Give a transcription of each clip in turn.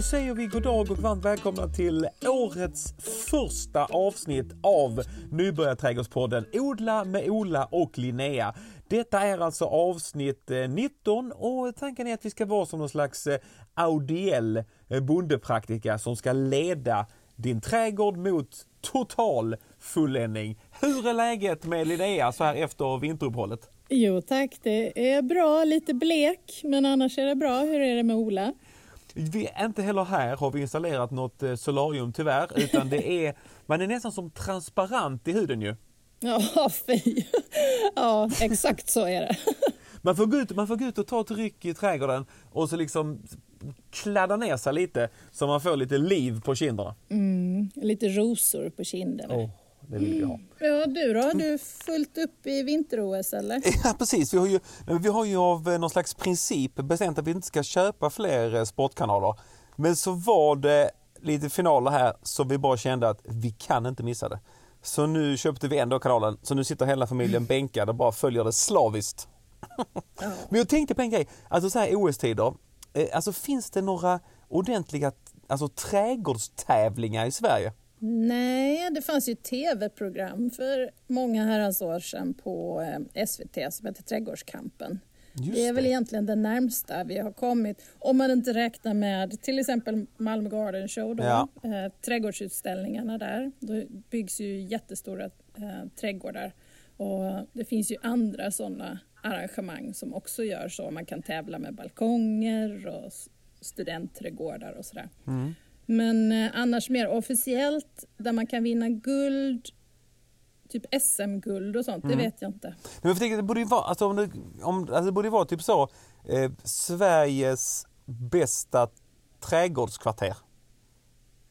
Då säger vi god dag och varmt välkomna till årets första avsnitt av Nybörjarträdgårdspodden Odla med Ola och Linnea. Detta är alltså avsnitt eh, 19 och tanken är att vi ska vara som någon slags eh, audiell eh, bondepraktika som ska leda din trädgård mot total fulländning. Hur är läget med Linnea så här efter vinteruppehållet? Jo tack, det är bra. Lite blek, men annars är det bra. Hur är det med Ola? Vi, inte heller här har vi installerat något eh, solarium tyvärr, utan det är, man är nästan som transparent i huden ju. Ja, fy. Ja, exakt så är det. Man får, gå ut, man får gå ut och ta ett ryck i trädgården och så liksom kladda ner sig lite så man får lite liv på kinderna. Mm, lite rosor på kinderna. Oh, det vill vi ha. Mm. Ja, du då? Har du fullt upp i vinter-OS eller? Ja precis, vi har, ju, vi har ju av eh, någon slags princip bestämt att vi inte ska köpa fler eh, sportkanaler. Men så var det lite finaler här så vi bara kände att vi kan inte missa det. Så nu köpte vi ändå kanalen, så nu sitter hela familjen bänkad och bara följer det slaviskt. Ja. Men jag tänkte på en grej, alltså så här OS-tider, eh, alltså finns det några ordentliga alltså, trädgårdstävlingar i Sverige? Nej, det fanns ju tv-program för många herrans år sedan på eh, SVT som heter Trädgårdskampen. Just det är väl egentligen det närmsta vi har kommit, om man inte räknar med till exempel Malmö Garden Show, då, ja. eh, trädgårdsutställningarna där. Då byggs ju jättestora eh, trädgårdar och det finns ju andra sådana arrangemang som också gör så. Man kan tävla med balkonger och studentträdgårdar och sådär. Mm. Men eh, annars mer officiellt där man kan vinna guld, typ SM-guld och sånt, mm. det vet jag inte. Men jag tänker, det borde ju vara, alltså, om det, om, alltså, det borde vara typ så, eh, Sveriges bästa trädgårdskvarter.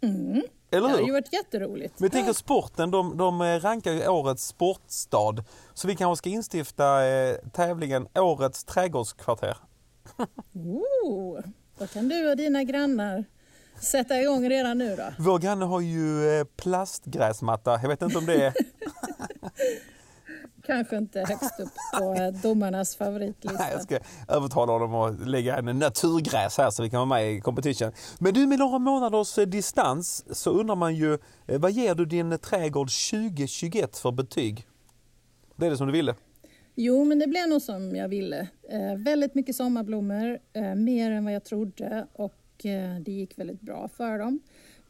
Mm. Eller hur? Det hade ju varit jätteroligt. Men jag tänker sporten, de, de eh, rankar ju årets sportstad. Så vi kanske ska instifta eh, tävlingen Årets trädgårdskvarter. oh, då kan du och dina grannar sätta igång redan nu då? Vår granne har ju eh, plastgräsmatta. Jag vet inte om det är... Kanske inte högst upp på eh, domarnas favoritlista. Nej, jag ska övertala honom att lägga en naturgräs här så vi kan vara med i competition. Men du, med några månaders eh, distans så undrar man ju, vad ger du din trädgård 2021 för betyg? Det är det som du ville? Jo, men det blev nog som jag ville. Eh, väldigt mycket sommarblommor, eh, mer än vad jag trodde och Eh, det gick väldigt bra för dem.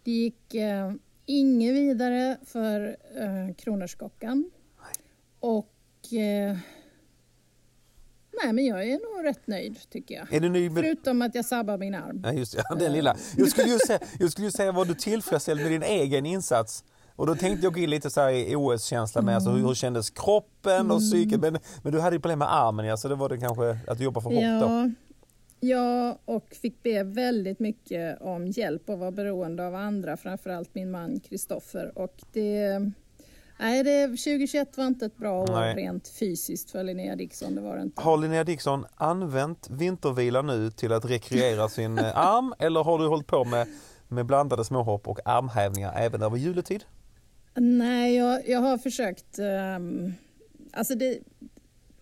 Det gick eh, inget vidare för eh, kronärtskockan. Och Nej, men jag är nog rätt nöjd tycker jag. Är du nöjd med... Förutom att jag sabbar min arm. Ja, just ja, den lilla. Jag skulle ju säga, jag skulle ju säga var du tillfredsställd med din egen insats? Och då tänkte jag gå in lite så i OS-känsla med, mm. alltså hur, kändes kroppen och psyket? Men, men du hade ju problem med armen ja, så det var det kanske att du jobbar för hårt ja, då? Ja, och fick be väldigt mycket om hjälp och var beroende av andra, framförallt min man Kristoffer. Och det, nej, det, 2021 var inte ett bra år nej. rent fysiskt för Linnea Dixon. Det var det inte. Har Linnea Dixon använt vintervila nu till att rekreera sin eh, arm eller har du hållit på med, med blandade småhopp och armhävningar även över juletid? Nej, jag, jag har försökt um, Alltså det,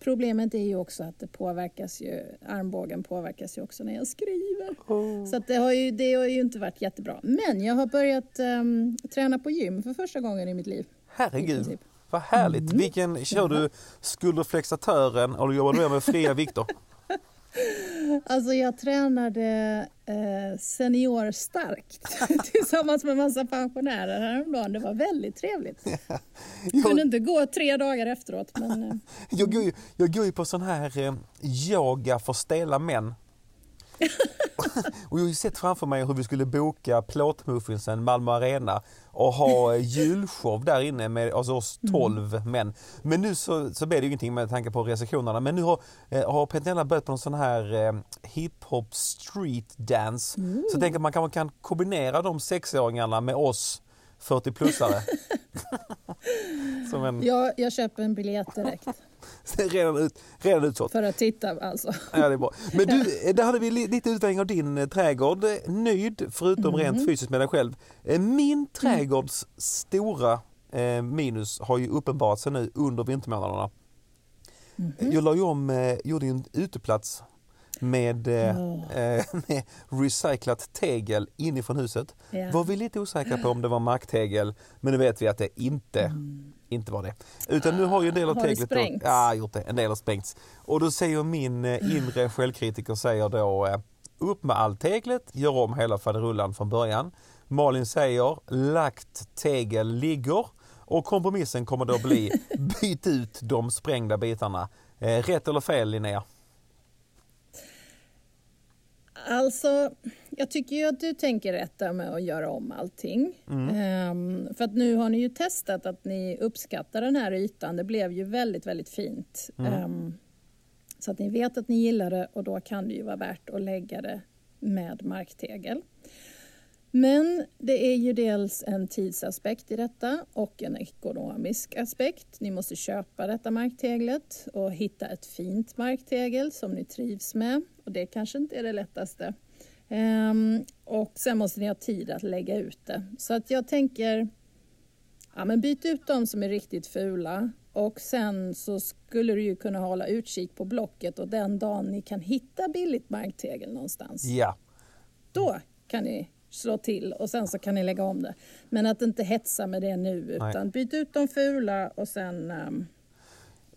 Problemet är ju också att det påverkas ju, armbågen påverkas ju också när jag skriver. Oh. Så det, har ju, det har ju inte varit jättebra. Men jag har börjat um, träna på gym för första gången i mitt liv. Herregud, vad härligt. Mm. Vilken, kör du skulderflexatören eller jobbar du med fria vikter? Alltså jag tränade eh, seniorstarkt tillsammans med massa pensionärer häromdagen. Det var väldigt trevligt. Jag kunde inte gå tre dagar efteråt. Men, eh. jag, går ju, jag går ju på sån här eh, yoga för stela män. och jag har ju sett framför mig hur vi skulle boka plåtmuffinsen Malmö Arena och ha julshow där inne med alltså oss 12 mm. män. Men nu så, så blev det ingenting med tanke på restriktionerna. Men nu har, eh, har Petronella börjat på en sån här eh, hiphop street dance. Mm. Så jag tänker att man kanske kan kombinera de sexåringarna med oss 40-plussare. en... jag, jag köper en biljett direkt. redan, ut, redan utsålt. För att titta alltså. Ja, det är bra. Men du, där hade vi lite utvärdering av din eh, trädgård. Nöjd, förutom mm. rent fysiskt med dig själv. Eh, min trädgårds mm. stora eh, minus har ju uppenbarat sig nu under vintermånaderna. Mm. Jag la ju om, gjorde en uteplats med, oh. eh, med recyclat tegel inifrån huset. Yeah. Var vi lite osäkra på om det var marktegel men nu vet vi att det inte, mm. Inte var det. Utan nu har ju en del av har teglet... Då, ja, gjort det. En del har sprängts. Och då säger min eh, inre självkritiker säger då eh, upp med allt teglet, gör om hela faderullan från början. Malin säger lagt tegel ligger och kompromissen kommer då bli byt ut de sprängda bitarna. Eh, rätt eller fel Linnea? Alltså, jag tycker ju att du tänker rätt där med att göra om allting. Mm. Um, för att nu har ni ju testat att ni uppskattar den här ytan. Det blev ju väldigt, väldigt fint. Mm. Um, så att ni vet att ni gillar det och då kan det ju vara värt att lägga det med marktegel. Men det är ju dels en tidsaspekt i detta och en ekonomisk aspekt. Ni måste köpa detta markteglet och hitta ett fint marktegel som ni trivs med. Och det kanske inte är det lättaste. Um, och sen måste ni ha tid att lägga ut det. Så att jag tänker, ja men byt ut de som är riktigt fula och sen så skulle du ju kunna hålla utkik på Blocket och den dagen ni kan hitta billigt marktegel någonstans. Ja. Då kan ni slå till och sen så kan ni lägga om det. Men att inte hetsa med det nu utan Nej. byt ut de fula och sen um,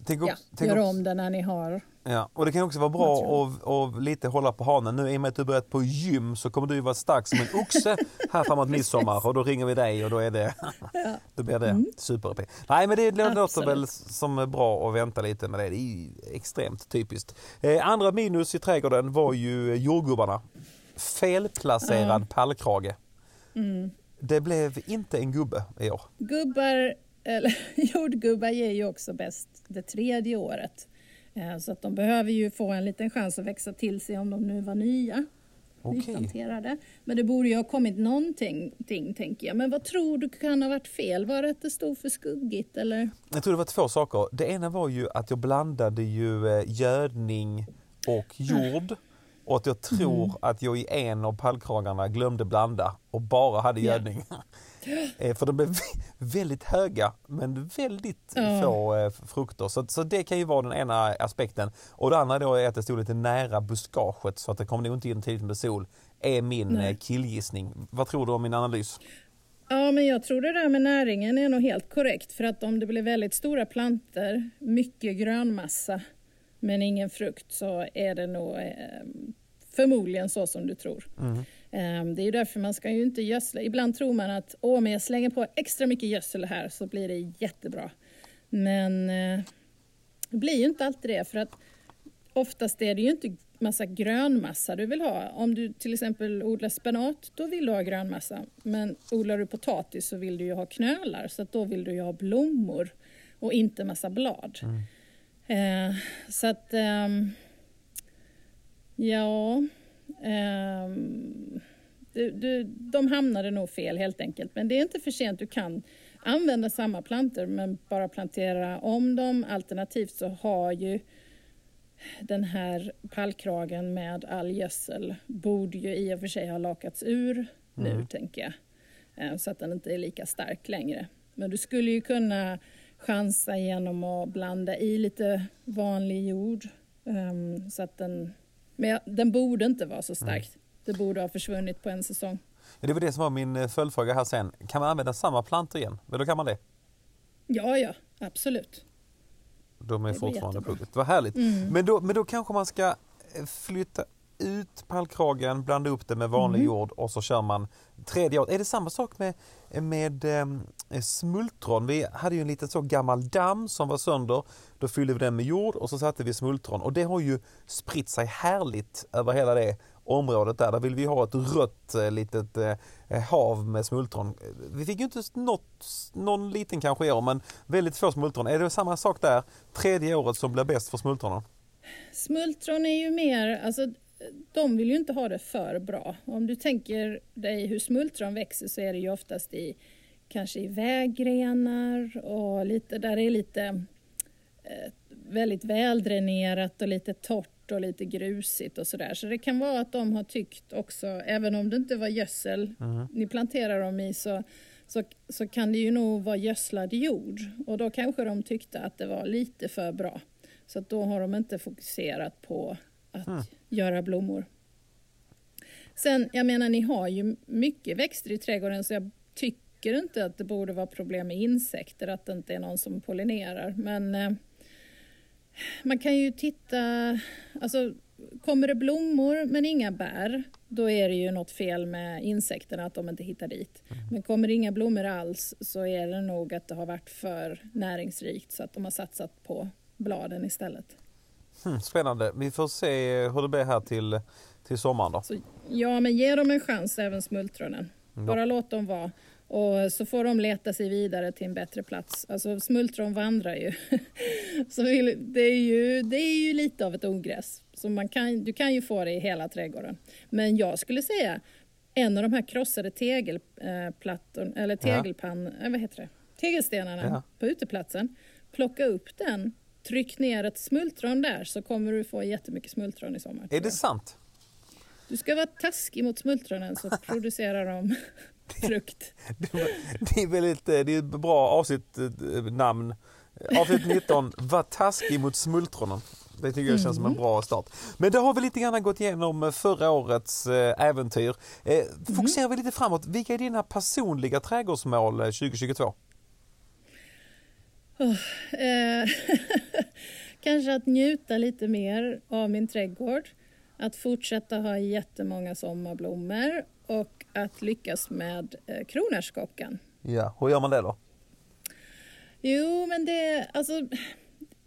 tänk ja, gör om det när ni har Ja, och det kan också vara bra att, lite hålla på hanen nu i och med att du börjat på gym så kommer du vara stark som en oxe här framåt midsommar och då ringer vi dig och då är det, ja. då blir det mm. super Nej men det låter Absolut. väl som bra att vänta lite med det, det är extremt typiskt. Eh, andra minus i trädgården var ju jordgubbarna felplacerad mm. pallkrage. Mm. Det blev inte en gubbe i år. Gubbar, eller jordgubbar ger ju också bäst det tredje året. Eh, så att de behöver ju få en liten chans att växa till sig om de nu var nya. Okay. Men det borde ju ha kommit någonting, tänker jag. Men vad tror du kan ha varit fel? Var det att det stod för skuggigt eller? Jag tror det var två saker. Det ena var ju att jag blandade ju eh, gödning och jord. Och att jag tror mm. att jag i en av pallkragarna glömde blanda och bara hade gödning. Yeah. För de blev väldigt höga men väldigt mm. få eh, frukter. Så, så det kan ju vara den ena aspekten. Och det andra då är att det stod lite nära buskaget så att det kom nog inte in tidigt med sol. Är min Nej. Eh, killgissning. Vad tror du om min analys? Ja, men jag tror det där med näringen är nog helt korrekt. För att om det blir väldigt stora planter, mycket grönmassa, men ingen frukt så är det nog eh, förmodligen så som du tror. Mm. Um, det är ju därför man ska ju inte gödsla. Ibland tror man att om jag slänger på extra mycket gödsel här så blir det jättebra. Men uh, det blir ju inte alltid det för att oftast är det ju inte massa grönmassa du vill ha. Om du till exempel odlar spenat, då vill du ha grönmassa. Men odlar du potatis så vill du ju ha knölar, så då vill du ju ha blommor och inte massa blad. Mm. Uh, så att um, Ja, eh, du, du, de hamnade nog fel helt enkelt. Men det är inte för sent. Du kan använda samma plantor men bara plantera om dem. Alternativt så har ju den här pallkragen med all gödsel borde ju i och för sig ha lakats ur nu, mm. tänker jag. Ehm, så att den inte är lika stark längre. Men du skulle ju kunna chansa genom att blanda i lite vanlig jord um, så att den men den borde inte vara så stark. Det borde ha försvunnit på en säsong. Ja, det var det som var min eh, följdfråga här sen. Kan man använda samma plantor igen? Men då kan man det? Ja, ja, absolut. De är fortfarande plugget. Vad härligt. Mm. Men, då, men då kanske man ska eh, flytta ut pallkragen, blanda upp det med vanlig mm. jord och så kör man tredje året. Är det samma sak med, med eh, smultron? Vi hade ju en liten så gammal damm som var sönder. Då fyllde vi den med jord och så satte vi smultron och det har ju spritt sig härligt över hela det området där. Där vill vi ha ett rött eh, litet eh, eh, hav med smultron. Vi fick ju inte något, någon liten kanske i år men väldigt få smultron. Är det samma sak där? Tredje året som blir bäst för smultronen? Smultron är ju mer, alltså de vill ju inte ha det för bra. Om du tänker dig hur smultron växer så är det ju oftast i kanske i vägrenar och lite, där det är lite väldigt väldränerat och lite torrt och lite grusigt och sådär. Så det kan vara att de har tyckt också, även om det inte var gödsel mm. ni planterar dem i så, så, så kan det ju nog vara gödslad jord och då kanske de tyckte att det var lite för bra. Så då har de inte fokuserat på att mm. göra blommor. Sen, jag menar ni har ju mycket växter i trädgården så jag tycker inte att det borde vara problem med insekter, att det inte är någon som pollinerar. Men eh, man kan ju titta, alltså kommer det blommor men inga bär, då är det ju något fel med insekterna, att de inte hittar dit. Mm. Men kommer det inga blommor alls så är det nog att det har varit för näringsrikt så att de har satsat på bladen istället. Hmm, spännande. Vi får se hur det blir här till, till sommaren då. Så, ja, men ge dem en chans, även smultronen. Ja. Bara låt dem vara. Och så får de leta sig vidare till en bättre plats. Alltså smultron vandrar ju. så det, är ju det är ju lite av ett ogräs. Så man kan, du kan ju få det i hela trädgården. Men jag skulle säga en av de här krossade tegelplattorna, eller tegelpann, ja. vad heter det? tegelstenarna ja. på uteplatsen. Plocka upp den, tryck ner ett smultron där så kommer du få jättemycket smultron i sommar. Är det sant? Du ska vara taskig mot smultronen så producerar de frukt. Det är väldigt, det är ett bra avsnittnamn. Avsnitt 19, var taskig mot smultronen. Det tycker jag känns som en mm. bra start. Men det har vi lite grann gått igenom förra årets eh, äventyr. Eh, fokuserar vi lite framåt. Vilka är dina personliga trädgårdsmål 2022? Oh, eh, kanske att njuta lite mer av min trädgård. Att fortsätta ha jättemånga sommarblommor och att lyckas med eh, kronärtskockan. Ja, hur gör man det då? Jo, men det, alltså,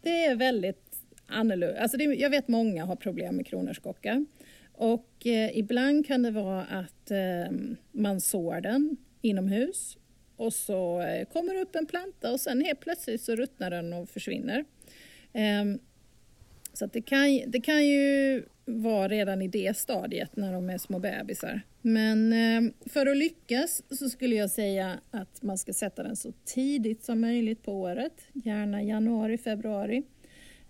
det är väldigt annorlunda. Alltså det, jag vet många har problem med kronärtskocka. Och eh, ibland kan det vara att eh, man sår den inomhus och så eh, kommer det upp en planta och sen helt plötsligt så ruttnar den och försvinner. Ehm, så det, kan, det kan ju vara redan i det stadiet när de är små bebisar. Men eh, för att lyckas så skulle jag säga att man ska sätta den så tidigt som möjligt på året, gärna januari, februari.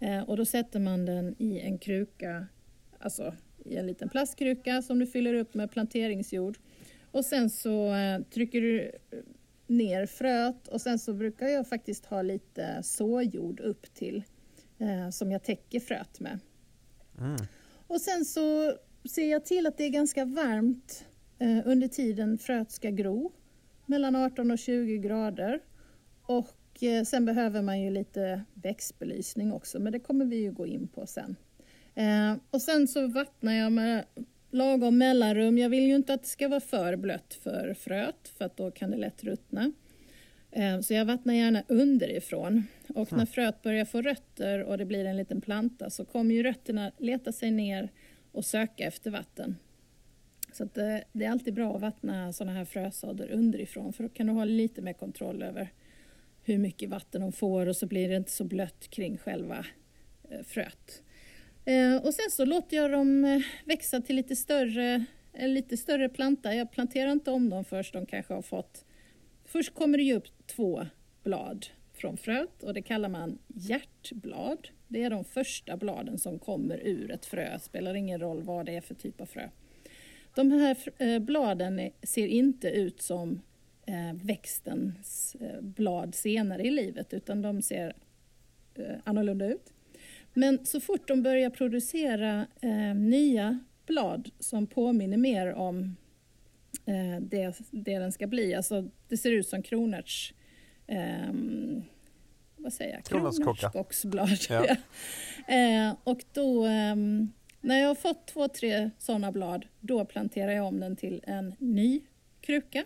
Eh, och då sätter man den i en kruka, alltså i en liten plastkruka som du fyller upp med planteringsjord. Och sen så eh, trycker du ner fröet och sen så brukar jag faktiskt ha lite såjord upp till som jag täcker fröet med. Mm. Och sen så ser jag till att det är ganska varmt eh, under tiden fröet ska gro, mellan 18 och 20 grader. Och eh, sen behöver man ju lite växtbelysning också, men det kommer vi ju gå in på sen. Eh, och sen så vattnar jag med lagom mellanrum. Jag vill ju inte att det ska vara för blött för fröet, för att då kan det lätt ruttna. Så jag vattnar gärna underifrån. Och när fröet börjar få rötter och det blir en liten planta så kommer ju rötterna leta sig ner och söka efter vatten. Så det, eh, det, är alltid bra att vattna sådana här frösådder underifrån för då kan du ha lite mer kontroll över hur mycket vatten de får och så blir det inte så blött kring själva eh, fröet. Eh, och sen så låter jag dem växa till lite större, en lite större planta. Jag planterar inte om dem först de kanske har fått... Först kommer det ju upp två blad från fröet och det kallar man hjärtblad. Det är de första bladen som kommer ur ett frö, spelar ingen roll vad det är för typ av frö. De här eh, bladen ser inte ut som eh, växtens eh, blad senare i livet utan de ser annorlunda ut. Men så fort de börjar producera nya blad som påminner mer om det, det den ska bli, alltså det ser ut som kronärts um, vad säger jag? Kronärtskocksblad. Ja. eh, och då, eh, när jag har fått två, tre sådana blad, då planterar jag om den till en ny kruka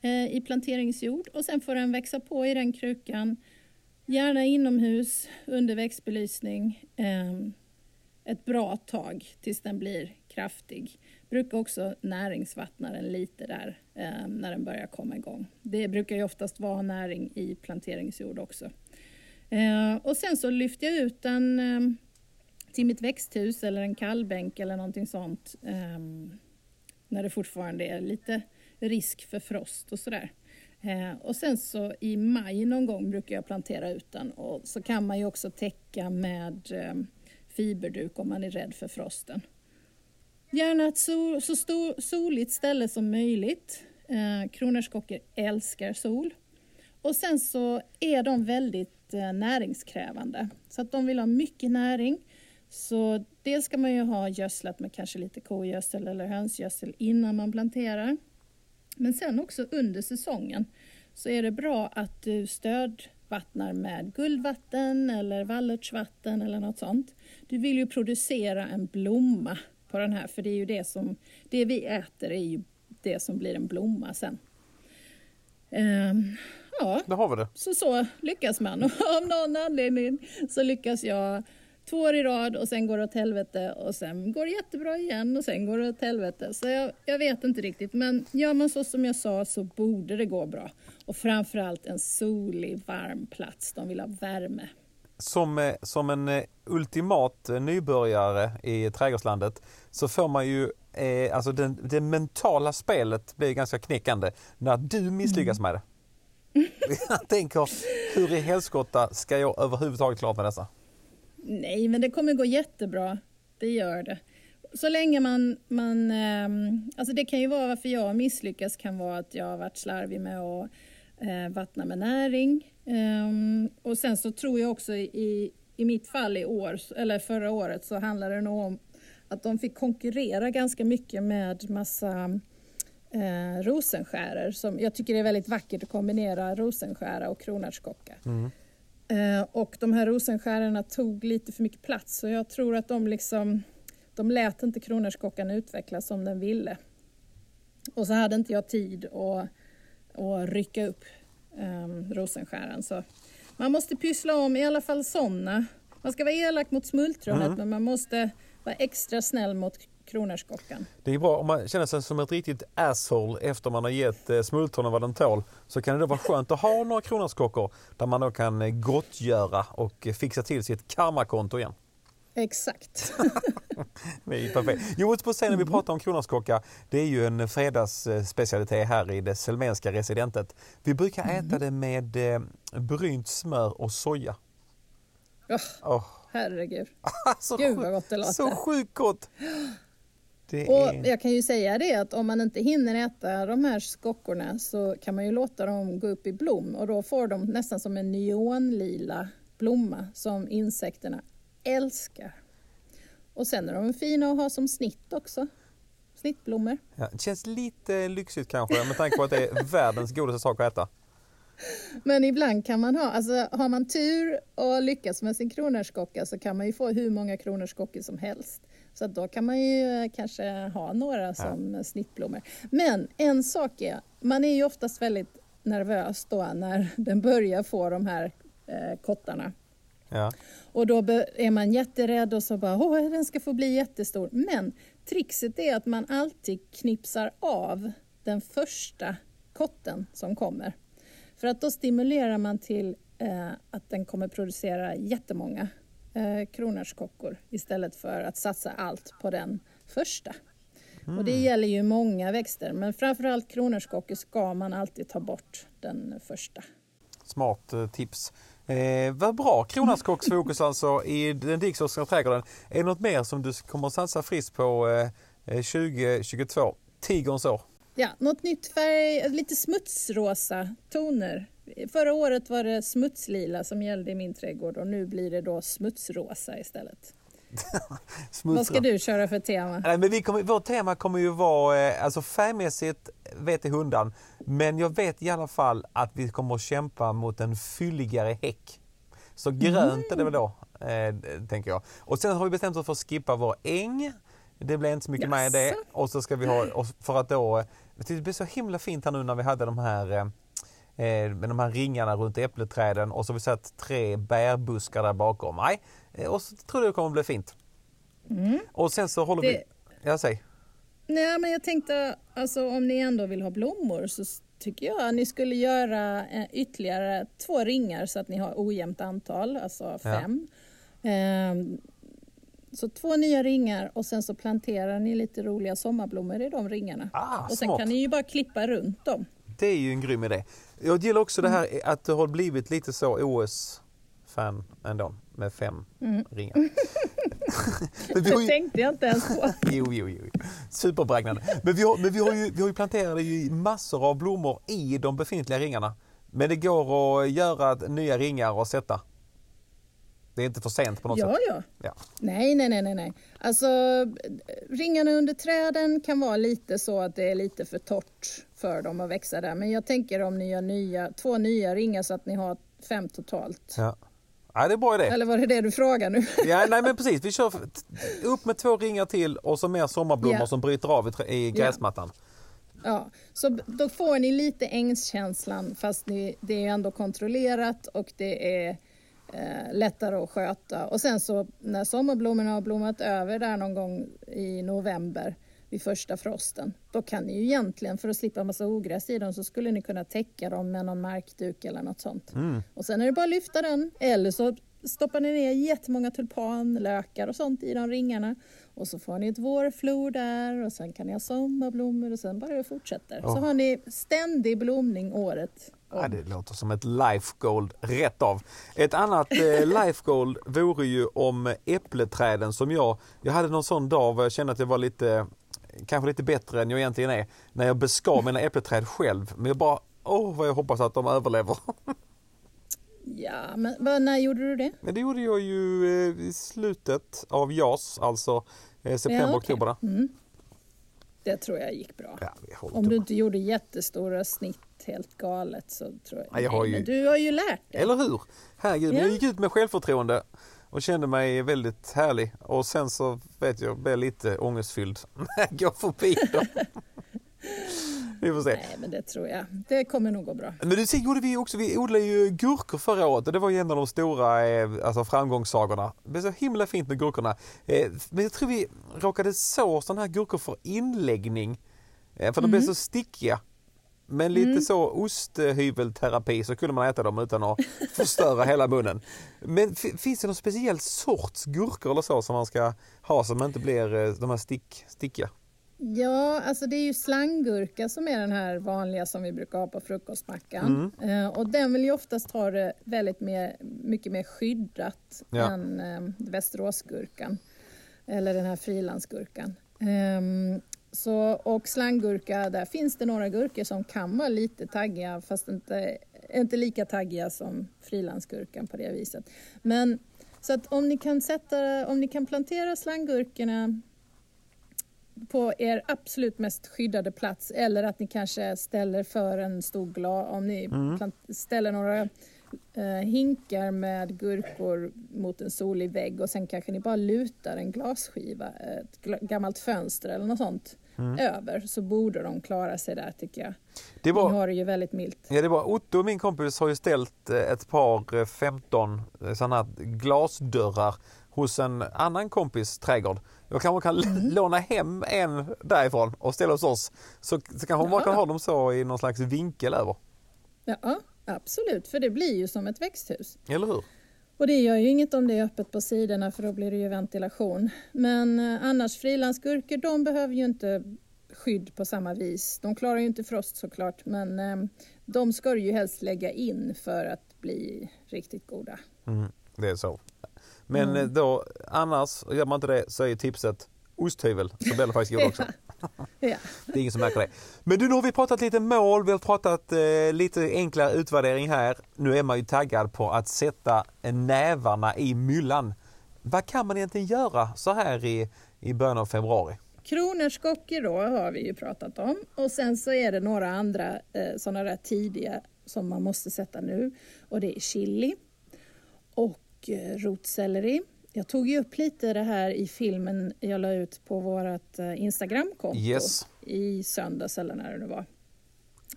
eh, i planteringsjord och sen får den växa på i den krukan. Gärna inomhus under växtbelysning ehm, ett bra tag tills den blir kraftig. Brukar också näringsvattna den lite där eh, när den börjar komma igång. Det brukar ju oftast vara näring i planteringsjord också. Eh, och sen så lyfter jag ut den eh, till mitt växthus eller en kallbänk eller någonting sånt eh, när det fortfarande är lite risk för frost och sådär. Eh, och sen så i maj någon gång brukar jag plantera ut den och så kan man ju också täcka med ehm, fiberduk om man är rädd för frosten. Gärna ett sol, så stor, soligt ställe som möjligt. Eh, kronärtskockor älskar sol. Och sen så är de väldigt eh, näringskrävande. Så att de vill ha mycket näring. Så dels ska man ju ha gödslat med kanske lite kogödsel eller hönsgödsel innan man planterar. Men sen också under säsongen så är det bra att du stödvattnar med guldvatten eller vallörtsvatten eller något sånt. Du vill ju producera en blomma på den här för det är ju det som, det vi äter är ju det som blir en blomma sen. Um, ja, Då har vi det. Så så lyckas man. Och av någon anledning så lyckas jag två år i rad och sen går det åt helvete och sen går det jättebra igen och sen går det åt helvete. Så jag, jag vet inte riktigt men gör man så som jag sa så borde det gå bra. Och framförallt en solig, varm plats. De vill ha värme. Som, eh, som en eh, ultimat eh, nybörjare i trädgårdslandet så får man ju eh, alltså den, det mentala spelet blir ganska knäckande när du misslyckas mm. med det. Jag tänker, hur i helskotta ska jag överhuvudtaget klara med dessa? Nej, men det kommer gå jättebra. Det gör det. Så länge man... man ehm, alltså det kan ju vara varför jag misslyckas kan vara att jag har varit slarvig med att vattna med näring. Ehm, och sen så tror jag också i, i mitt fall i år, eller förra året, så handlade det nog om att de fick konkurrera ganska mycket med massa eh, rosenskärer. Som jag tycker det är väldigt vackert att kombinera rosenskära och kronärtskocka. Mm. Eh, och de här rosenskärarna tog lite för mycket plats så jag tror att de liksom de lät inte kronärtskockan utvecklas som den ville. Och så hade inte jag tid att, att rycka upp um, rosenskäran. Så man måste pyssla om i alla fall sådana. Man ska vara elak mot smultronet mm. men man måste vara extra snäll mot kronärtskockan. Det är bra om man känner sig som ett riktigt asshole efter man har gett eh, smultronen vad den tål. Så kan det då vara skönt att ha några kronärtskockor där man då kan eh, gottgöra och fixa till sitt karmakonto igen. Exakt. det är perfekt. Jo, på när vi pratar om kronärtskocka, det är ju en fredagsspecialitet här i det selmenska residentet. Vi brukar äta mm. det med eh, brynt smör och soja. Oh, oh. Herregud. så Gud vad gott det låter. Så sjukt gott. Det och jag kan ju säga det att om man inte hinner äta de här skockorna så kan man ju låta dem gå upp i blom och då får de nästan som en neonlila blomma som insekterna älskar. Och sen är de fina att ha som snitt också. Snittblommor. Ja, det känns lite lyxigt kanske med tanke på att det är världens godaste sak att äta. Men ibland kan man ha, alltså har man tur och lyckas med sin kronärtskocka så kan man ju få hur många kronärtskockor som helst. Så då kan man ju kanske ha några som ja. snittblommor. Men en sak är, man är ju oftast väldigt nervös då när den börjar få de här eh, kottarna. Ja. Och då är man jätterädd och så bara, åh den ska få bli jättestor. Men trixet är att man alltid knipsar av den första kotten som kommer. För att då stimulerar man till eh, att den kommer producera jättemånga eh, kronärtskockor istället för att satsa allt på den första. Mm. Och det mm. gäller ju många växter men framförallt kronärtskockor ska man alltid ta bort den första. Smart eh, tips. Eh, vad bra kronärtskocksfokus alltså i den Dicksoska trädgården. Är det något mer som du kommer att satsa friskt på eh, eh 2022? Tigerns år? Ja, något nytt färg, alltså lite smutsrosa toner. Förra året var det smutslila som gällde i min trädgård och nu blir det då smutsrosa istället. Vad ska du köra för tema? Nej, men vi kommer, vårt tema kommer ju vara, eh, alltså färgmässigt vet i hundan, men jag vet i alla fall att vi kommer att kämpa mot en fylligare häck. Så grönt mm. är det väl då, eh, tänker jag. Och sen har vi bestämt oss för att skippa vår äng. Det blir inte så mycket yes. med det. Och så ska vi ha, för att då, det blir så himla fint här nu när vi hade de här eh, eh, med de här ringarna runt äppleträden och så har vi sett tre bärbuskar där bakom. Nej, eh, och så tror jag det kommer bli fint. Mm. Och sen så håller det... vi... Jag säger. Nej, men jag tänkte alltså om ni ändå vill ha blommor så tycker jag att ni skulle göra ytterligare två ringar så att ni har ojämnt antal, alltså fem. Ja. Ehm, så två nya ringar och sen så planterar ni lite roliga sommarblommor i de ringarna. Ah, och sen smart. kan ni ju bara klippa runt dem. Det är ju en grym idé. Jag gillar också mm. det här att det har blivit lite så OS-fan ändå med fem mm. ringar. det tänkte jag inte ens på. jo, jo, jo. Superbraggnande. Men, vi har, men vi, har ju, vi har ju planterat ju massor av blommor i de befintliga ringarna. Men det går att göra nya ringar och sätta. Det är inte för sent på något ja, sätt? Ja, ja. Nej, nej, nej, nej, nej. Alltså ringarna under träden kan vara lite så att det är lite för torrt för dem att växa där. Men jag tänker om ni gör nya, två nya ringar så att ni har fem totalt. Ja. Ja, det är bra idé. Eller var det det du frågar nu? Ja, nej men precis. Vi kör upp med två ringar till och så mer sommarblommor yeah. som bryter av i gräsmattan. Ja, så då får ni lite ängskänslan fast ni, det är ändå kontrollerat och det är eh, lättare att sköta. Och sen så när sommarblommorna har blommat över där någon gång i november vid första frosten, då kan ni ju egentligen för att slippa massa ogräs i dem så skulle ni kunna täcka dem med någon markduk eller något sånt. Mm. Och sen är det bara att lyfta den eller så stoppar ni ner jättemånga tulpanlökar och sånt i de ringarna och så får ni ett vårflor där och sen kan ni ha sommarblommor och sen bara det fortsätter. Oh. Så har ni ständig blomning året Ja, det låter som ett life goal rätt av. Ett annat eh, life goal vore ju om äppleträden som jag, jag hade någon sån dag där jag kände att jag var lite, kanske lite bättre än jag egentligen är, när jag beskar mina äppleträd själv. Men jag bara, åh vad jag hoppas att de överlever. Ja, men när gjorde du det? Men det gjorde jag ju eh, i slutet av JAS, alltså eh, september, ja, okay. oktober. Mm. Det tror jag gick bra. Ja, Om du inte gjorde jättestora snitt helt galet så tror jag... Ja, jag har ju... Du har ju lärt dig. Eller hur? Herregud, ja. jag gick ut med självförtroende och kände mig väldigt härlig. Och sen så vet jag, blev lite ångestfylld när jag går förbi dem. Vi får se. Nej, men det tror jag. Det kommer nog gå bra. Men du ser, gjorde vi också, vi odlade ju gurkor förra året och det var ju en av de stora eh, alltså framgångssagorna. Det blev så himla fint med gurkorna. Eh, men jag tror vi råkade så sådana här gurkor för inläggning. Eh, för de mm. blev så stickiga. Men lite mm. så osthyvelterapi så kunde man äta dem utan att förstöra hela munnen. Men finns det någon speciell sorts gurkor eller så som man ska ha som inte blir de här stick, stickiga? Ja, alltså det är ju slanggurka som är den här vanliga som vi brukar ha på frukostmackan. Mm. Eh, och den vill ju oftast ha det väldigt mer, mycket mer skyddat ja. än eh, västeråsgurkan. Eller den här frilandsgurkan. Eh, så, och slanggurka, där finns det några gurkor som kan vara lite taggiga fast inte, inte lika taggiga som frilandsgurkan på det viset. Men så att om ni kan, sätta, om ni kan plantera slanggurkorna på er absolut mest skyddade plats eller att ni kanske ställer för en stor glas, om ni mm. ställer några eh, hinkar med gurkor mot en solig vägg och sen kanske ni bara lutar en glasskiva, ett gammalt fönster eller något sånt mm. över så borde de klara sig där tycker jag. Det var, ni har det ju väldigt milt. Ja, det var Otto, min kompis, har ju ställt eh, ett par 15 eh, sådana glasdörrar hos en annan kompis trädgård. Jag kanske kan mm. låna hem en därifrån och ställa hos oss. Så, så kanske man kan ha dem så i någon slags vinkel över. Ja, absolut, för det blir ju som ett växthus. Eller hur? Och det gör ju inget om det är öppet på sidorna för då blir det ju ventilation. Men eh, annars frilansgurkor de behöver ju inte skydd på samma vis. De klarar ju inte frost såklart men eh, de ska du ju helst lägga in för att bli riktigt goda. Mm, det är så. Men mm. Eh, då annars, gör man inte det så är tipset osthyvel så blir det faktiskt god också. ja. Det är ingen som märker det. Men du, nu har vi pratat lite mål, vi har pratat eh, lite enklare utvärdering här. Nu är man ju taggad på att sätta nävarna i myllan. Vad kan man egentligen göra så här i, i början av februari? Kronärtskockor då har vi ju pratat om och sen så är det några andra eh, sådana där tidiga som man måste sätta nu och det är chili och Eh, rotselleri. Jag tog ju upp lite det här i filmen jag la ut på vårt eh, Instagramkonto yes. i söndags eller när det nu var.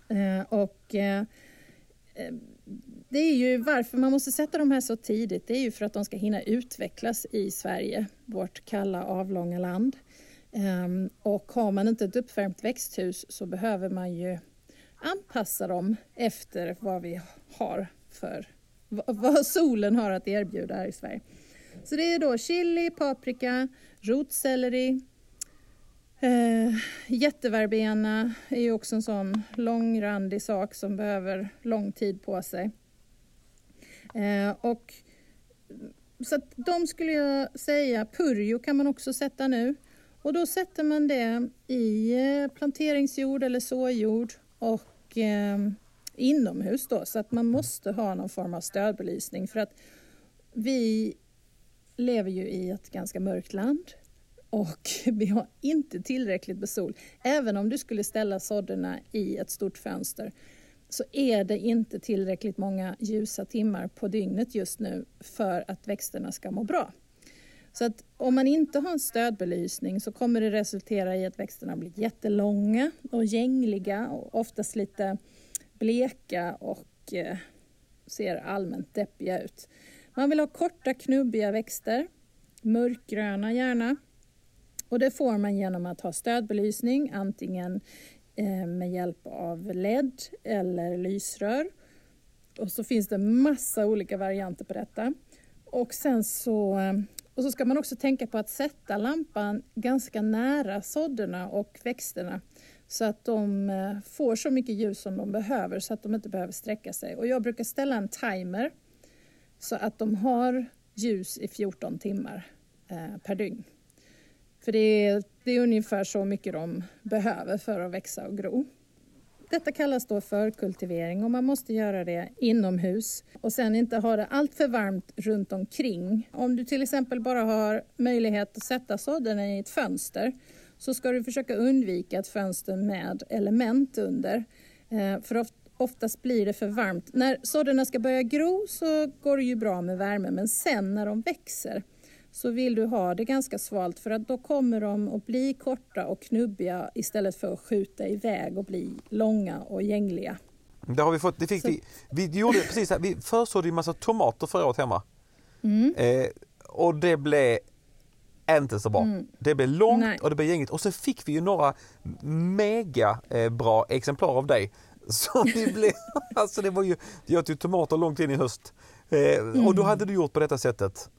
Eh, och det är ju varför man måste sätta de här så tidigt. Det är ju för att de ska hinna utvecklas i Sverige, vårt kalla avlånga land. Ehm, och har man inte ett uppvärmt växthus så behöver man ju anpassa dem efter vad vi har för vad solen har att erbjuda här i Sverige. Så det är då chili, paprika, rotselleri, eh, jätteverbena är ju också en sån långrandig sak som behöver lång tid på sig. Eh, och så att de skulle jag säga, purjo kan man också sätta nu. Och då sätter man det i eh, planteringsjord eller såjord och eh, inomhus då, så att man måste ha någon form av stödbelysning för att vi lever ju i ett ganska mörkt land och vi har inte tillräckligt med sol. Även om du skulle ställa sådderna i ett stort fönster så är det inte tillräckligt många ljusa timmar på dygnet just nu för att växterna ska må bra. Så att om man inte har en stödbelysning så kommer det resultera i att växterna blir jättelånga och gängliga och oftast lite bleka och eh, ser allmänt deppiga ut. Man vill ha korta knubbiga växter, mörkgröna gärna. Och det får man genom att ha stödbelysning, antingen eh, med hjälp av LED eller lysrör. Och så finns det massa olika varianter på detta. Och sen så, och så ska man också tänka på att sätta lampan ganska nära sådderna och växterna så att de eh, får så mycket ljus som de behöver så att de inte behöver sträcka sig. Och jag brukar ställa en timer så att de har ljus i 14 timmar eh, per dygn. För det är, det är ungefär så mycket de behöver för att växa och gro. Detta kallas då förkultivering och man måste göra det inomhus och sen inte ha det allt för varmt runt omkring. Om du till exempel bara har möjlighet att sätta sådden i ett fönster så ska du försöka undvika ett fönster med element under. Eh, för ofta oftast blir det för varmt. När sådderna ska börja gro så går det ju bra med värme men sen när de växer så vill du ha det ganska svalt för att då kommer de att bli korta och knubbiga istället för att skjuta iväg och bli långa och gängliga. Det har vi fått, det fick så. vi, vi gjorde precis här, vi försådde en massa tomater förra året hemma. Mm. Eh, och det blev inte så bra. Mm. Det blev långt Nej. och det blev gängigt och så fick vi ju några mega eh, bra exemplar av dig. Så vi blev, alltså det var ju, jag åt ju tomater långt in i höst. Eh, mm. Och då mm. hade du gjort på detta sättet.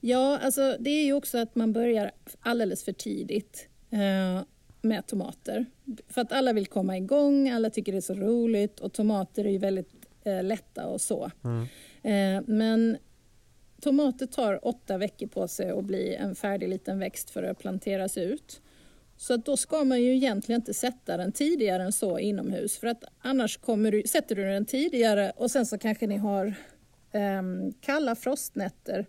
Ja, alltså det är ju också att man börjar alldeles för tidigt eh, med tomater. För att alla vill komma igång, alla tycker det är så roligt och tomater är ju väldigt eh, lätta och så. Mm. Eh, men tomater tar åtta veckor på sig att bli en färdig liten växt för att planteras ut. Så att då ska man ju egentligen inte sätta den tidigare än så inomhus för att annars kommer du, sätter du den tidigare och sen så kanske ni har um, kalla frostnätter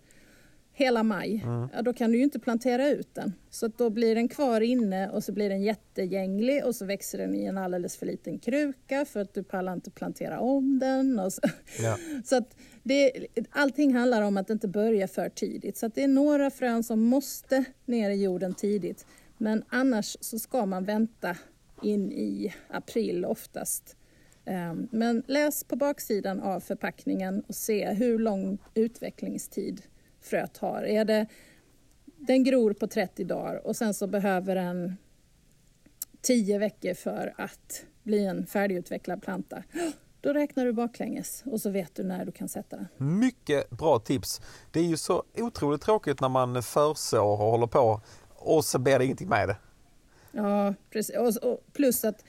hela maj, mm. ja, då kan du ju inte plantera ut den. Så då blir den kvar inne och så blir den jättegänglig och så växer den i en alldeles för liten kruka för att du pallar inte plantera om den. Och så ja. så att det, allting handlar om att inte börja för tidigt. Så att det är några frön som måste ner i jorden tidigt. Men annars så ska man vänta in i april oftast. Ehm, men läs på baksidan av förpackningen och se hur lång utvecklingstid fröet har. Är det, den gror på 30 dagar och sen så behöver den 10 veckor för att bli en färdigutvecklad planta. Då räknar du baklänges och så vet du när du kan sätta den. Mycket bra tips. Det är ju så otroligt tråkigt när man försår och håller på och så blir det ingenting med det. Ja, precis. Och, plus att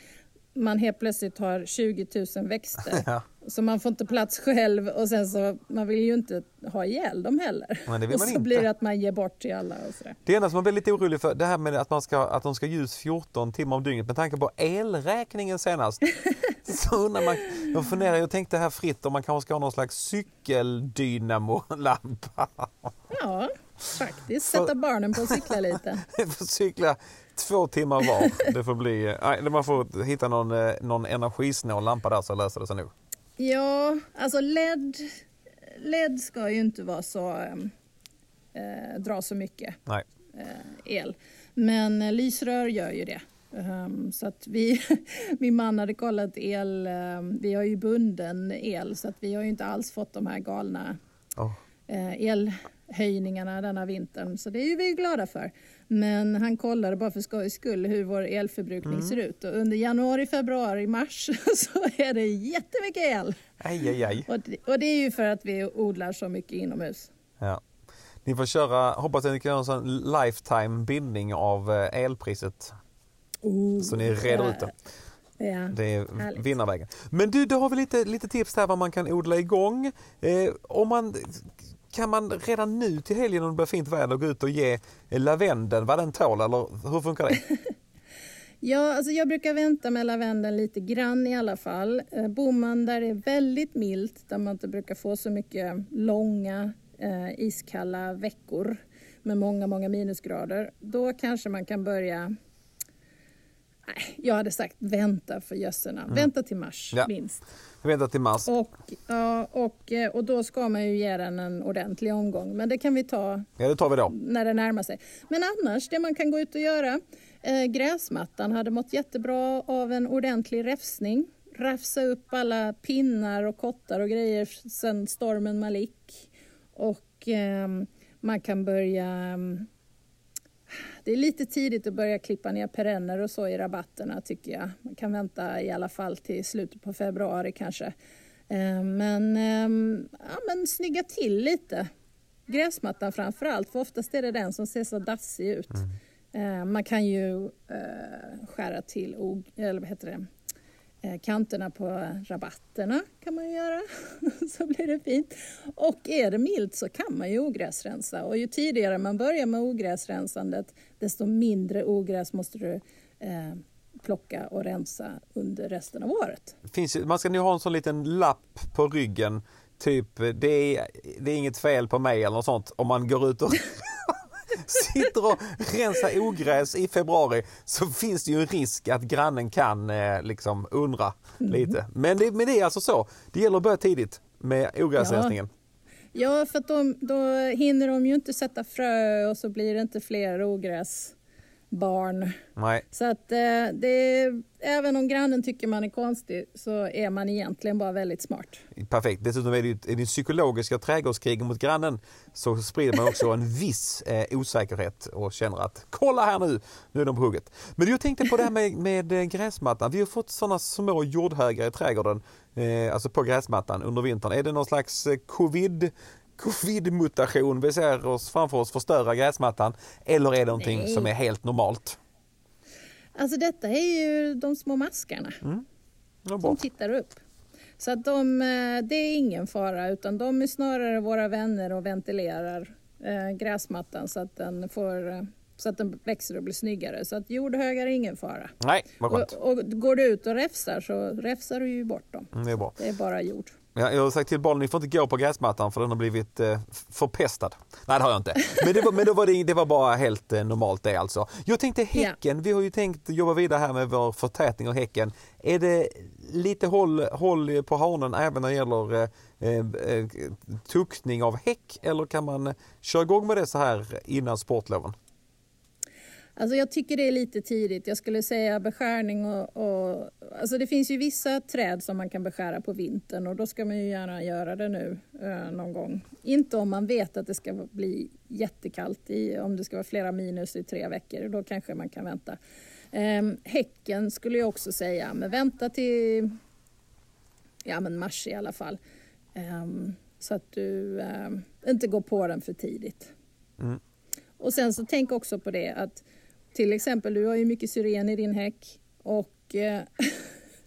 man helt plötsligt har 20 000 växter. Ja. Så man får inte plats själv och sen så, man vill ju inte ha ihjäl dem heller. Men det vill man och så inte. blir det att man ger bort till alla och sådär. Det enda som man blir lite orolig för, det här med att, man ska, att de ska ljus 14 timmar om dygnet med tanke på elräkningen senast. så undrar man, jag funderar, jag tänkte här fritt om man kanske ska ha någon slags cykeldynamolampa. Ja, faktiskt. Sätta barnen på att cykla lite. cykla två timmar var. Det får bli, nej, man får hitta någon, eh, någon energisnål lampa där så löser det sig nog. Ja, alltså LED, LED ska ju inte vara så, eh, dra så mycket Nej. Eh, el. Men lysrör gör ju det. Um, så att vi, min man hade kollat el, um, vi har ju bunden el så att vi har ju inte alls fått de här galna oh. uh, elhöjningarna denna vintern. Så det är ju vi glada för. Men han kollade bara för skojs skull hur vår elförbrukning mm. ser ut och under januari, februari, mars så är det jättemycket el. Aj, aj, aj. Och, det, och det är ju för att vi odlar så mycket inomhus. Ja. Ni får köra, hoppas att ni kan göra en sån lifetime bindning av eh, elpriset. Oh, så ni reder ut det. Ja, det är härligt. vinnarvägen. Men du, då har vi lite, lite tips här vad man kan odla igång. Eh, om man kan man redan nu till helgen om det blir fint väder gå ut och ge lavendeln vad den tål eller hur funkar det? ja, alltså jag brukar vänta med lavendeln lite grann i alla fall. Eh, bor man där det är väldigt milt, där man inte brukar få så mycket långa eh, iskalla veckor med många, många minusgrader, då kanske man kan börja Nej, jag hade sagt vänta för gössorna. Mm. Vänta till mars ja. minst. Vänta till mars. Och, ja, och, eh, och då ska man ju ge den en ordentlig omgång. Men det kan vi ta, ja, det tar vi då. när det närmar sig. Men annars, det man kan gå ut och göra. Eh, gräsmattan hade mått jättebra av en ordentlig räfsning. Rafsa upp alla pinnar och kottar och grejer sen stormen Malik. Och eh, man kan börja det är lite tidigt att börja klippa ner perenner och så i rabatterna tycker jag. Man kan vänta i alla fall till slutet på februari kanske. Eh, men, ehm, ja, men snygga till lite. Gräsmattan framför allt, för oftast är det den som ser så dassig ut. Mm. Eh, man kan ju eh, skära till, eller vad heter det, kanterna på rabatterna kan man göra, så blir det fint. Och är det milt så kan man ju ogräsrensa och ju tidigare man börjar med ogräsrensandet desto mindre ogräs måste du eh, plocka och rensa under resten av året. Finns, man ska nu ha en sån liten lapp på ryggen, typ det är, det är inget fel på mig eller något sånt om man går ut och sitter och rensar ogräs i februari så finns det ju en risk att grannen kan eh, liksom undra mm. lite. Men det, men det är alltså så, det gäller att börja tidigt med ogräsrensningen. Ja. Ja, för då, då hinner de ju inte sätta frö och så blir det inte fler ogräs barn. Nej. Så att eh, det, även om grannen tycker man är konstig så är man egentligen bara väldigt smart. Perfekt. Dessutom är det, är det psykologiska trädgårdskrig mot grannen så sprider man också en viss eh, osäkerhet och känner att kolla här nu, nu är de på hugget. Men jag tänkte på det här med, med eh, gräsmattan. Vi har fått sådana små jordhögar i trädgården, eh, alltså på gräsmattan under vintern. Är det någon slags eh, covid covid-mutation vi ser oss framför oss förstöra gräsmattan eller är det någonting Nej. som är helt normalt? Alltså detta är ju de små maskarna mm. som tittar upp. Så att de, eh, det är ingen fara utan de är snarare våra vänner och ventilerar eh, gräsmattan så att den får eh, så att den växer och blir snyggare. Så att jordhögar är ingen fara. Nej, vad skönt. Och, och går du ut och räfsar så räfsar du ju bort dem. Mm, det är bra. Det är bara jord. Ja, jag har sagt till barnen, ni får inte gå på gräsmattan för den har blivit eh, förpestad. Nej det har jag inte. Men, det var, men då var det, det var bara helt eh, normalt det alltså. Jag tänkte häcken, ja. vi har ju tänkt jobba vidare här med vår förtätning av häcken. Är det lite håll, håll på hanen även när det gäller eh, eh, eh tuktning av häck eller kan man köra igång med det så här innan sportloven? Alltså jag tycker det är lite tidigt. Jag skulle säga beskärning och, och, Alltså det finns ju vissa träd som man kan beskära på vintern och då ska man ju gärna göra det nu eh, någon gång. Inte om man vet att det ska bli jättekallt, i, om det ska vara flera minus i tre veckor. Då kanske man kan vänta. Eh, häcken skulle jag också säga, men vänta till ja, men mars i alla fall. Eh, så att du ehm, inte går på den för tidigt. Mm. Och sen så tänk också på det att till exempel, du har ju mycket syren i din häck och eh,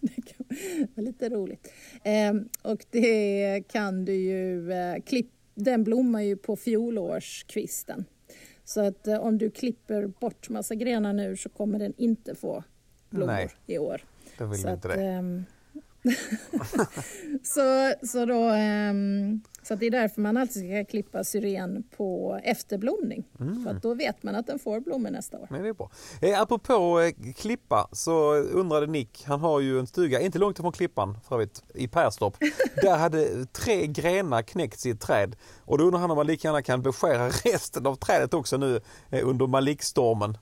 det var lite roligt. Eh, och det kan du ju eh, klippa, den blommar ju på fjolårskvisten. Så att eh, om du klipper bort massa grenar nu så kommer den inte få blommor Nej, i år. Det vill så inte att, det. Ehm, så, så, då, um, så det är därför man alltid ska klippa syren på efterblomning. Mm. För då vet man att den får blommor nästa år. Men det är bra. Eh, apropå eh, klippa så undrade Nick, han har ju en stuga inte långt ifrån Klippan för övrigt, i Perstorp. Där hade tre grenar knäckts i ett träd och då undrar han om man lika gärna kan beskära resten av trädet också nu eh, under Malikstormen.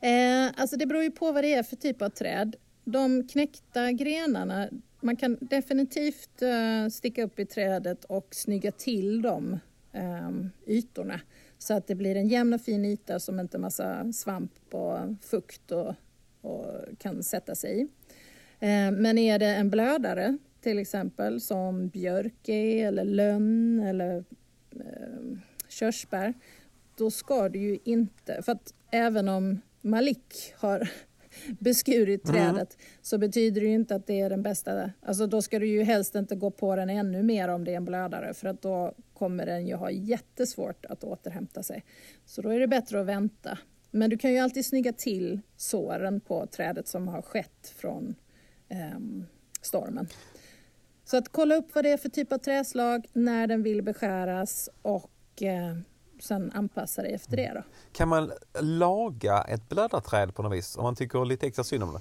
Eh, alltså det beror ju på vad det är för typ av träd. De knäckta grenarna, man kan definitivt uh, sticka upp i trädet och snygga till de um, ehm, ytorna så att det blir en jämn och fin yta som inte massa svamp och fukt och, och kan sätta sig i. Uh, men är det en blödare till exempel som björk är, eller lönn eller uh, körsbär då ska du ju inte, för att även om Malik har beskurit mm. trädet mm. så betyder det ju inte att det är den bästa. Alltså då ska du ju helst inte gå på den ännu mer om det är en blödare för att då kommer den ju ha jättesvårt att återhämta sig. Så då är det bättre att vänta. Men du kan ju alltid snygga till såren på trädet som har skett från um, stormen. Så att kolla upp vad det är för typ av träslag, när den vill beskäras och eh, sen anpassa dig efter det. Då. Kan man laga ett blödarträd på något vis om man tycker lite extra synd om det?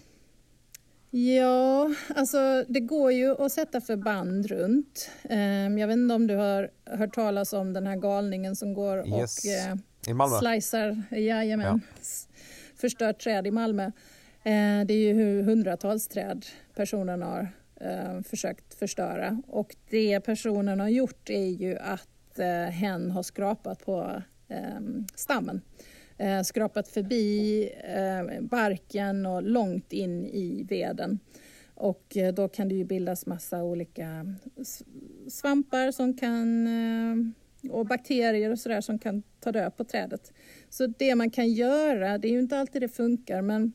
Ja, alltså det går ju att sätta förband runt. Ehm, jag vet inte om du har hört talas om den här galningen som går yes. och eh, I Malmö. slicear, jajamän, ja. förstör träd i Malmö. Eh, det är ju hundratals träd personen har eh, försökt förstöra och det personen har gjort är ju att Eh, hen har skrapat på ehm, stammen eh, skrapat förbi eh, barken och långt in i veden. Och eh, då kan det ju bildas massa olika svampar som kan, eh, och bakterier och sådär som kan ta död på trädet. Så det man kan göra, det är ju inte alltid det funkar, men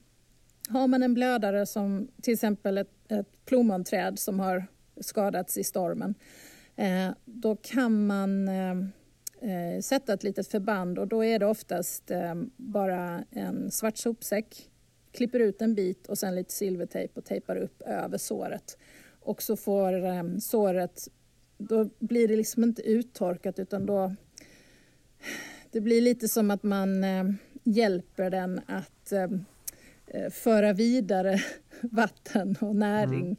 har man en blödare som till exempel ett, ett plommonträd som har skadats i stormen, eh, då kan man eh, sätta ett litet förband och då är det oftast eh, bara en svart sopsäck, klipper ut en bit och sen lite silvertejp och tejpar upp över såret. Och så får eh, såret, då blir det liksom inte uttorkat utan då det blir lite som att man eh, hjälper den att eh, eh, föra vidare vatten och näring.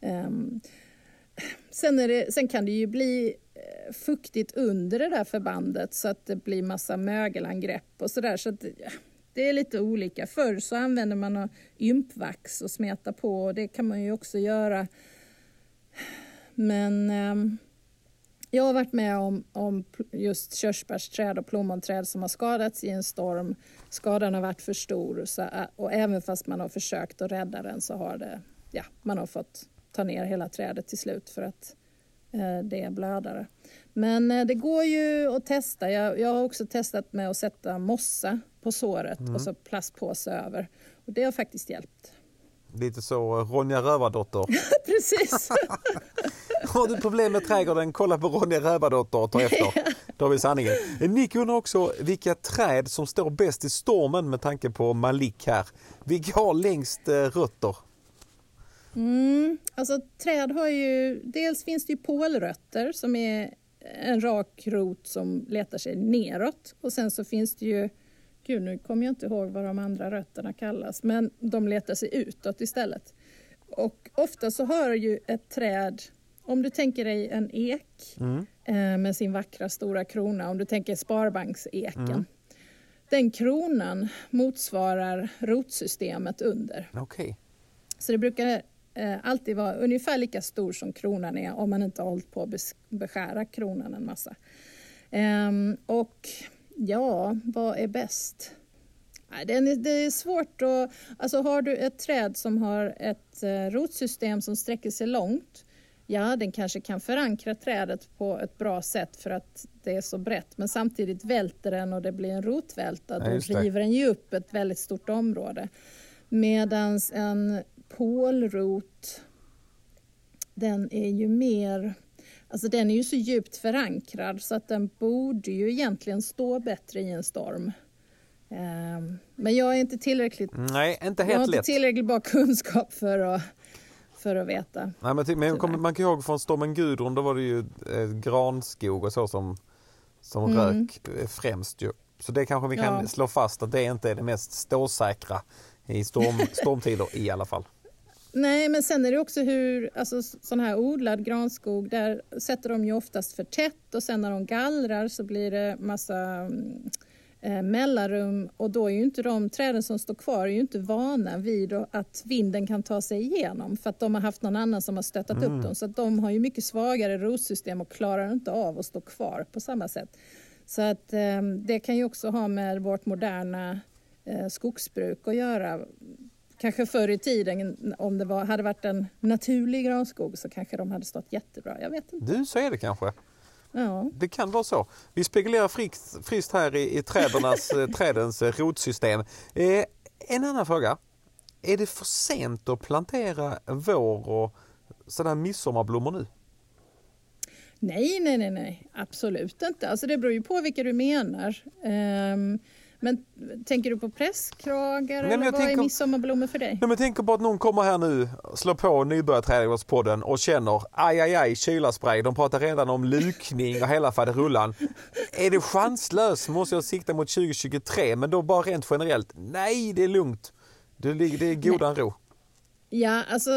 Mm. Sen, det, sen, kan det ju bli eh, fuktigt under det där förbandet så att det blir massa mögelangrepp och sådär. Så, så det är lite olika. Förr så använde man ympvax och smeta på och det kan man ju också göra. Men eh, jag har varit med om, om just körsbärsträd och plommonträd som har skadats i en storm. Skadan har varit för stor så, eh, och även fast man har försökt att rädda den så har det, ja, man har fått ta ner hela trädet till slut för att eh, det är blödare. Men eh, det går ju att testa. Jag, jag har också testat med att sätta mossa på såret mm. och så plastpåse över. Och det har faktiskt hjälpt. Lite så Ronja Rövardotter. Precis. har du problem med trädgården, kolla på Ronja Rövardotter och ta efter. Då har vi sanningen. Nick undrar också vilka träd som står bäst i stormen med tanke på Malik här. Vilka har längst eh, rötter? Mm, alltså träd har ju, dels finns det ju pålrötter som är en rak rot som letar sig neråt och sen så finns det ju, gud nu kommer jag inte ihåg vad de andra rötterna kallas, men de letar sig utåt istället. Och ofta så har ju ett träd, om du tänker dig en ek mm. eh, med sin vackra stora krona, om du tänker sparbankseken. Mm. Den kronan motsvarar rotsystemet under. Okay. Så det brukar alltid vara ungefär lika stor som kronan är om man inte har hållit på att beskära kronan en massa. Eh, och ja, vad är bäst? Det är svårt att... Alltså har du ett träd som har ett eh, rotsystem som sträcker sig långt Ja, den kanske kan förankra trädet på ett bra sätt för att det är så brett men samtidigt välter den och det blir en rotvälta. Då river den ju upp ett väldigt stort område. Medan en pålrot, den är ju mer Alltså den är ju så djupt förankrad så att den borde ju egentligen stå bättre i en storm. Ehm, men jag är inte tillräckligt, Nej, inte helt jag har inte tillräckligt bra kunskap för att, för att veta. Nej, men, men kom, man kan ihåg från stormen Gudrun, då var det ju eh, granskog och så som, som mm. rök främst. Ju. Så det kanske vi kan ja. slå fast att det inte är det mest ståsäkra i storm, stormtider i alla fall. Nej, men sen är det också hur, alltså sån här odlad granskog, där sätter de ju oftast för tätt och sen när de gallrar så blir det massa eh, mellanrum och då är ju inte de träden som står kvar är ju inte vana vid att vinden kan ta sig igenom för att de har haft någon annan som har stöttat mm. upp dem så att de har ju mycket svagare rotsystem och klarar inte av att stå kvar på samma sätt. Så att eh, det kan ju också ha med vårt moderna eh, skogsbruk att göra Kanske förr i tiden, om det var, hade varit en naturlig granskog så kanske de hade stått jättebra. Jag vet inte. Du, så är det kanske. Ja. Det kan vara så. Vi spekulerar friskt, friskt här i, i trädernas, trädens rotsystem. Eh, en annan fråga. Är det för sent att plantera vår och sådana midsommarblommor nu? Nej, nej, nej, nej, absolut inte. Alltså det beror ju på vilka du menar. Um, Men tänker du på presskragar eller vad tänker, är midsommarblommor för dig? Nej, men jag tänker på att någon kommer här nu, slår på Nybörjarträdgårdspodden och känner aj, aj, aj, kylarspray. De pratar redan om lukning och hela faderullan. är det chanslöst måste jag sikta mot 2023, men då bara rent generellt. Nej, det är lugnt. Det, det är godan ro. Ja, alltså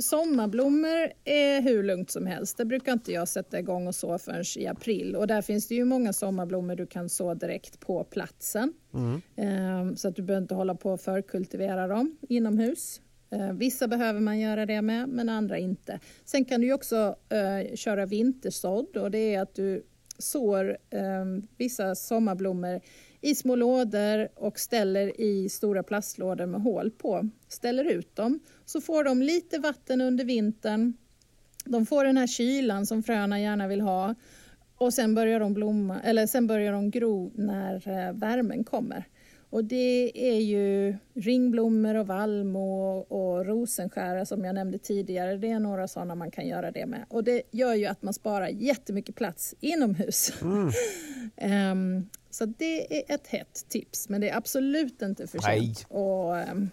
Sommarblommor är hur lugnt som helst. Det brukar inte jag sätta igång och så förrän i april. Och där finns det ju många sommarblommor du kan så direkt på platsen. Mm. Ehm, så att du behöver inte hålla på och förkultivera dem inomhus. Ehm, vissa behöver man göra det med, men andra inte. Sen kan du också uh, köra vintersådd och det är att du sår um, vissa sommarblommor i små lådor och ställer i stora plastlådor med hål på. Ställer ut dem, så får de lite vatten under vintern. De får den här kylan som fröna gärna vill ha och sen börjar de blomma, eller sen börjar de gro när eh, värmen kommer. Och det är ju ringblommor och vallmo och rosenskära som jag nämnde tidigare. Det är några sådana man kan göra det med. Och det gör ju att man sparar jättemycket plats inomhus. Mm. um, så det är ett hett tips, men det är absolut inte för sent att, um,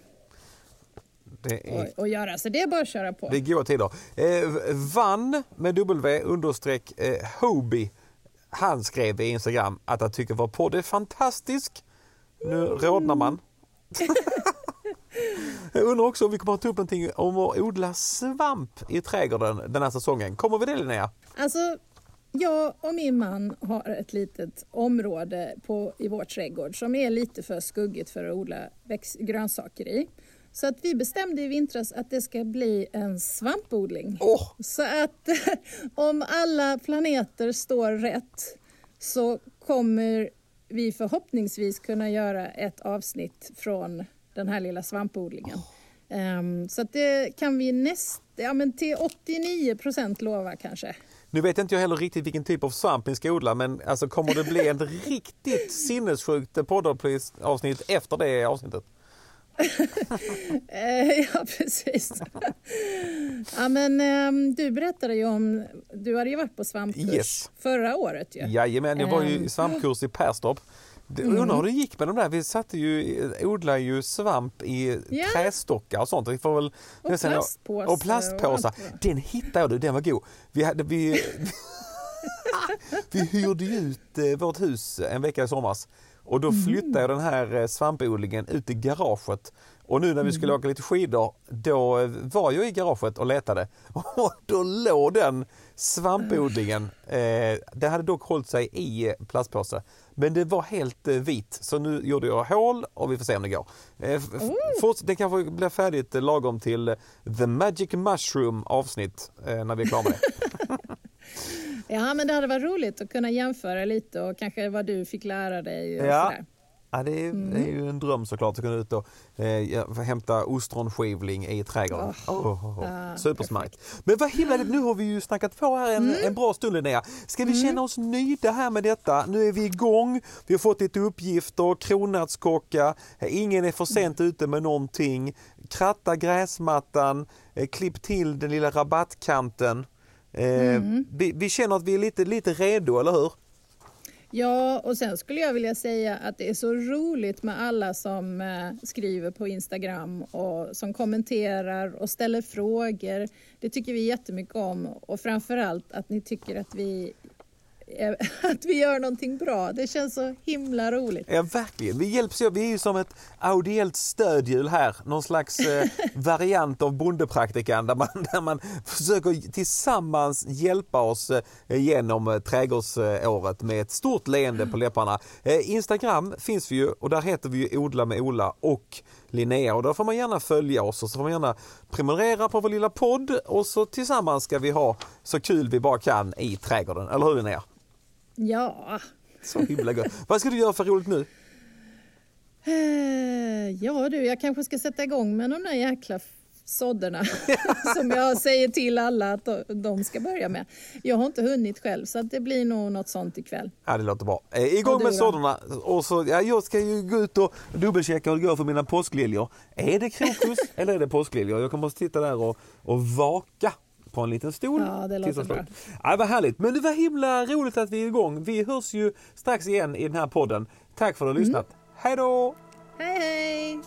det är... och, göra. Så det är bara att köra på. Det är goda tider. Eh, vann med W understreck eh, Hobie. Han skrev i Instagram att han tycker vår podd är fantastisk. Nu rodnar man. Jag undrar också om vi kommer att ta upp någonting om att odla svamp i trädgården den här säsongen. Kommer vi det Linnea? Alltså, jag och min man har ett litet område på, i vår trädgård som är lite för skuggigt för att odla grönsaker i. Så att vi bestämde i vintras att det ska bli en svampodling. Oh. Så att om alla planeter står rätt så kommer vi förhoppningsvis kunna göra ett avsnitt från den här lilla svampodlingen. Oh. Um, så det kan vi näst, ja, men till 89 procent lova kanske. Nu vet inte jag heller riktigt vilken typ av svamp ni ska odla men alltså kommer det bli ett riktigt sinnessjukt poddavsnitt efter det avsnittet? Eh, ja, precis. ja, men, um, du berättade ju om, du hade ju varit på svampkurs yes. förra året. Ju. Jajamän, jag var ju i ehm. svampkurs i Perstorp. Mm. Undrar hur det gick med de där. Vi satte ju, odlade ju svamp i yeah. trästockar och sånt. Vi får väl, och plastpåsar. Och plastpåsar. Den hittade jag du, den var god. Vi, hade, vi, vi hyrde ut eh, vårt hus en vecka i somras och då flyttade jag den här eh, svampodlingen ut i garaget. Och nu när vi skulle mm. åka lite skidor, då eh, var jag i garaget och letade. Och då låg den svampodlingen. Eh, det hade dock hållit sig i plastpåse. Men det var helt vit, så nu gjorde jag hål och vi får se om det går. det kanske blir färdigt lagom till The Magic Mushroom avsnitt när vi är klara med det. Ja, men det hade varit roligt att kunna jämföra lite och kanske vad du fick lära dig. Ja. Sådär. Ja, det är, mm. det är ju en dröm såklart att kunna ut och eh, hämta ostronskivling i trädgården. Oh. Oh, oh, oh. Supersmarkt. Men vad himla Nu har vi ju snackat på här en, mm. en bra stund Linnea. Ska vi mm. känna oss nöjda här med detta? Nu är vi igång. Vi har fått lite uppgifter, kronärtskocka, ingen är för sent ute med någonting. Kratta gräsmattan, eh, klipp till den lilla rabattkanten. Eh, mm. vi, vi, känner att vi är lite, lite redo, eller hur? Ja, och sen skulle jag vilja säga att det är så roligt med alla som eh, skriver på Instagram och som kommenterar och ställer frågor. Det tycker vi jättemycket om och framförallt att ni tycker att vi att vi gör någonting bra. Det känns så himla roligt. Ja, verkligen. Vi hjälps Vi är ju som ett audiellt stödhjul här. Någon slags eh, variant av bondepraktikan där man, där man försöker tillsammans hjälpa oss eh, genom eh, trädgårdsåret med ett stort leende på läpparna. Eh, Instagram finns vi ju och där heter vi ju Odla med Ola och Linnea och då får man gärna följa oss och så får man gärna prenumerera på vår lilla podd och så tillsammans ska vi ha så kul vi bara kan i trädgården, eller hur Linnea? Ja. Så himla gott. Vad ska du göra för roligt nu? Eh, ja du, jag kanske ska sätta igång med de där jäkla sådderna som jag säger till alla att de ska börja med. Jag har inte hunnit själv så det blir nog något sånt ikväll. Ja det låter bra. Eh, igång med sådderna och så, ja, jag ska ju gå ut och dubbelchecka hur det går för mina påskliljor. Är det krokus eller är det påskliljor? Jag kommer att sitta där och, och vaka på en liten stol. Ja, det låter bra. Ja, vad härligt. Men det var himla roligt att vi är igång. Vi hörs ju strax igen i den här podden. Tack för att du har lyssnat. Mm. Hej då! Hej hej!